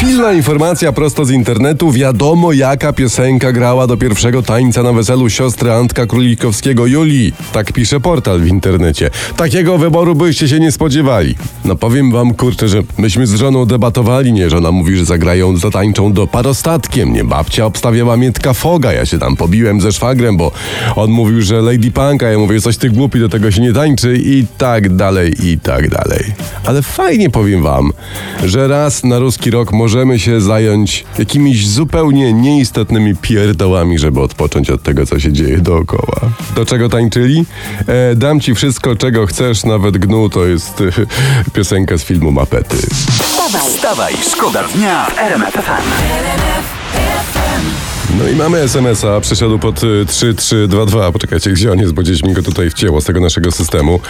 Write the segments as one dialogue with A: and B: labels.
A: Pilna informacja prosto z internetu. Wiadomo, jaka piosenka grała do pierwszego tańca na weselu siostry Antka Królikowskiego Julii. Tak pisze portal w internecie. Takiego wyboru byście się nie spodziewali. No powiem wam, kurczę, że myśmy z żoną debatowali, nie? Żona mówi, że zagrają, zatańczą do parostatkiem, nie? Babcia obstawiała Mietka Foga. Ja się tam pobiłem ze szwagrem, bo on mówił, że Lady Punk, a ja mówię, coś ty głupi, do tego się nie tańczy i tak dalej, i tak dalej. Ale fajnie powiem wam, że raz na ruski rok możemy się zająć jakimiś zupełnie nieistotnymi pierdołami, żeby odpocząć od tego, co się dzieje dookoła. Do czego tańczyli? E, dam ci wszystko, czego chcesz, nawet gnu, to jest e, piosenka z filmu Mapety.
B: Wstawaj,
C: Wstawaj, szkoda dnia w RMF.
A: No i mamy SMS-a, przyszedł pod y, 3322. Poczekajcie, gdzie on jest, bo gdzieś mi go tutaj wcięło z tego naszego systemu.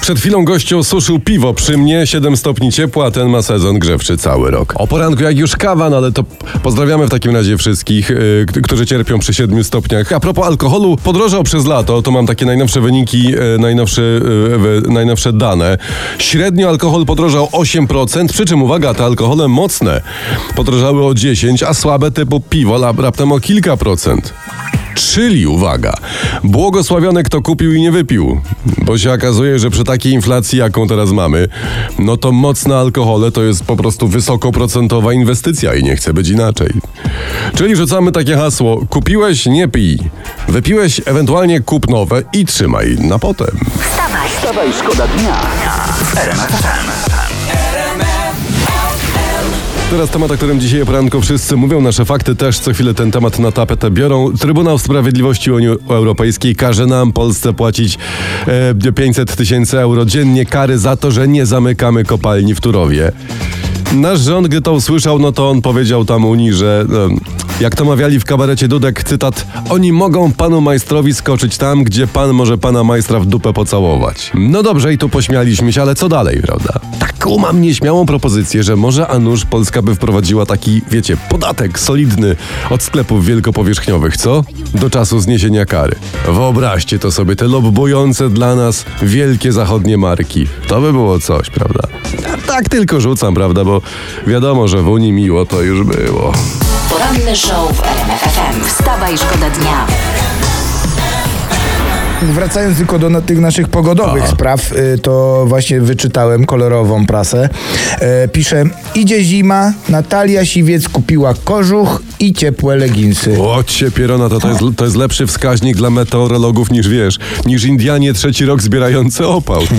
A: Przed chwilą gościu osuszył piwo przy mnie, 7 stopni ciepła, ten ma sezon grzewczy cały rok. O poranku jak już kawa, no ale to pozdrawiamy w takim razie wszystkich, y, którzy cierpią przy 7 stopniach. A propos alkoholu, podrożał przez lato, to mam takie najnowsze wyniki, y, najnowsze, y, najnowsze dane. Średnio alkohol podrożał 8%, przy czym uwaga, te alkohole mocne podrożały o 10, a słabe typu piwo raptem o kilka procent. Czyli uwaga, błogosławiony kto kupił i nie wypił, bo się okazuje, że przy takiej inflacji, jaką teraz mamy, no to mocne alkohole to jest po prostu wysokoprocentowa inwestycja i nie chce być inaczej. Czyli rzucamy takie hasło: kupiłeś, nie pij, wypiłeś, ewentualnie kup nowe i trzymaj na potem.
B: wstawaj.
C: Wstawaj, szkoda dnia.
A: Teraz temat, o którym dzisiaj o poranku wszyscy mówią, nasze fakty też co chwilę ten temat na tapetę biorą. Trybunał Sprawiedliwości Unii Europejskiej każe nam, Polsce, płacić e, 500 tysięcy euro dziennie kary za to, że nie zamykamy kopalni w Turowie. Nasz rząd, gdy to usłyszał, no to on powiedział tam Unii, że jak to mawiali w kabarecie Dudek, cytat, oni mogą panu majstrowi skoczyć tam, gdzie pan może pana majstra w dupę pocałować. No dobrze, i tu pośmialiśmy się, ale co dalej, prawda? Taką mam nieśmiałą propozycję, że może a nuż Polska by wprowadziła taki, wiecie, podatek solidny od sklepów wielkopowierzchniowych, co? Do czasu zniesienia kary. Wyobraźcie to sobie, te lobbujące dla nas wielkie zachodnie marki. To by było coś, prawda? A tak tylko rzucam, prawda, bo wiadomo, że w Unii miło to już było.
B: Poranny show w RMF FM. Wstawaj, szkoda dnia.
D: Wracając tylko do na, tych naszych pogodowych spraw, y, to właśnie wyczytałem kolorową prasę. E, pisze, idzie zima, Natalia Siwiec kupiła kożuch i ciepłe leginsy.
A: Łocie pierona, to, to, jest, to jest lepszy wskaźnik dla meteorologów niż wiesz, niż Indianie trzeci rok zbierający opał.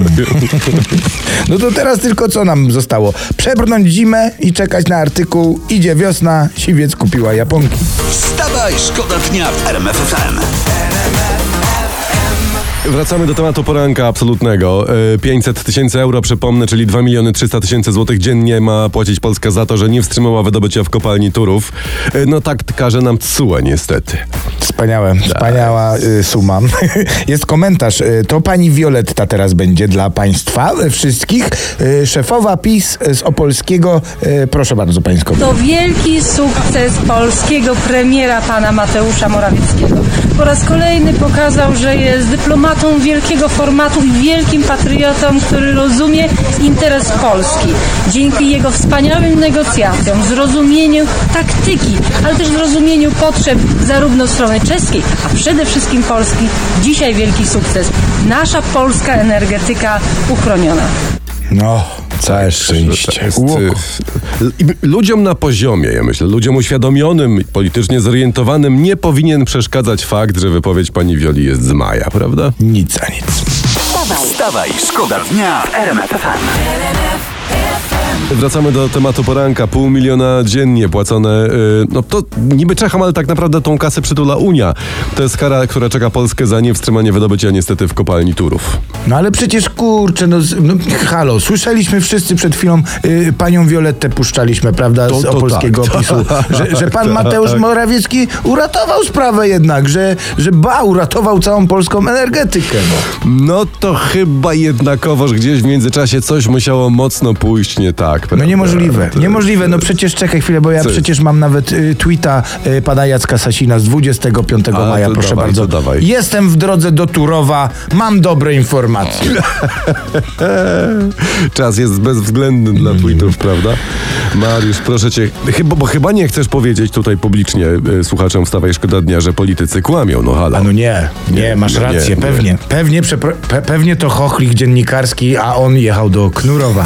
D: No to teraz tylko co nam zostało? Przebrnąć zimę i czekać na artykuł Idzie wiosna, Siwiec kupiła japonki.
C: Wstawaj, szkoda dnia w RMF FM.
A: Wracamy do tematu poranka absolutnego. E, 500 tysięcy euro, przypomnę, czyli 2 miliony 300 tysięcy złotych dziennie ma płacić Polska za to, że nie wstrzymała wydobycia w kopalni Turów. E, No tak każe nam TSUE niestety.
D: Wspaniałe, wspaniała y, suma. Jest komentarz. To pani Violetta teraz będzie dla państwa wszystkich. Szefowa PiS z Opolskiego. Proszę bardzo pańską.
E: To wielki sukces polskiego premiera pana Mateusza Morawieckiego. Po raz kolejny pokazał, że jest dyplomatą wielkiego formatu i wielkim patriotą, który rozumie interes Polski. Dzięki jego wspaniałym negocjacjom, zrozumieniu taktyki, ale też zrozumieniu potrzeb zarówno strony czeskiej, a przede wszystkim Polski, dzisiaj wielki sukces. Nasza polska energetyka uchroniona.
D: No, całe szczęście.
A: Ludziom na poziomie, ja myślę, ludziom uświadomionym, politycznie zorientowanym nie powinien przeszkadzać fakt, że wypowiedź pani Wioli jest z maja, prawda?
D: Nic a nic.
B: Wstawaj,
C: Wstawaj, szkoda dnia w RMF FM.
A: Wracamy do tematu poranka. Pół miliona dziennie płacone. y, No to niby czekam, ale tak naprawdę tą kasę przytula Unia. To jest kara, która czeka Polskę za niewstrzymanie wydobycia niestety w kopalni Turów.
D: No ale przecież kurczę, no, z- no halo, słyszeliśmy wszyscy przed chwilą y, panią Violettę puszczaliśmy, prawda,
A: To-
D: z
A: to
D: opolskiego
A: tak,
D: opisu, że, że pan
A: tak.
D: Mateusz Morawiecki uratował sprawę jednak, że, że ba, uratował całą polską energetykę. No.
A: No to chyba jednakowoż gdzieś w międzyczasie coś musiało mocno pójść nie tak.
D: No
A: prawda?
D: niemożliwe,
A: To-
D: niemożliwe. No przecież czekaj chwilę, bo ja przecież mam nawet y, tweeta y, pana Jacka Sasina z 25
A: A,
D: maja, proszę
A: dawaj,
D: bardzo.
A: dawaj.
D: Jestem w drodze do Turowa, mam dobre informacje.
A: Czas jest bezwzględny dla tweetów, prawda? Mariusz, proszę cię, chyba, bo chyba nie chcesz powiedzieć tutaj publicznie y, słuchaczom Wstawaj Szkoda Dnia, że politycy kłamią, no halo.
D: A no nie, nie, masz
A: no nie,
D: rację,
A: nie.
D: pewnie. Pewnie, przepro- pe, pewnie to chochlik dziennikarski, a on jechał do Knurowa.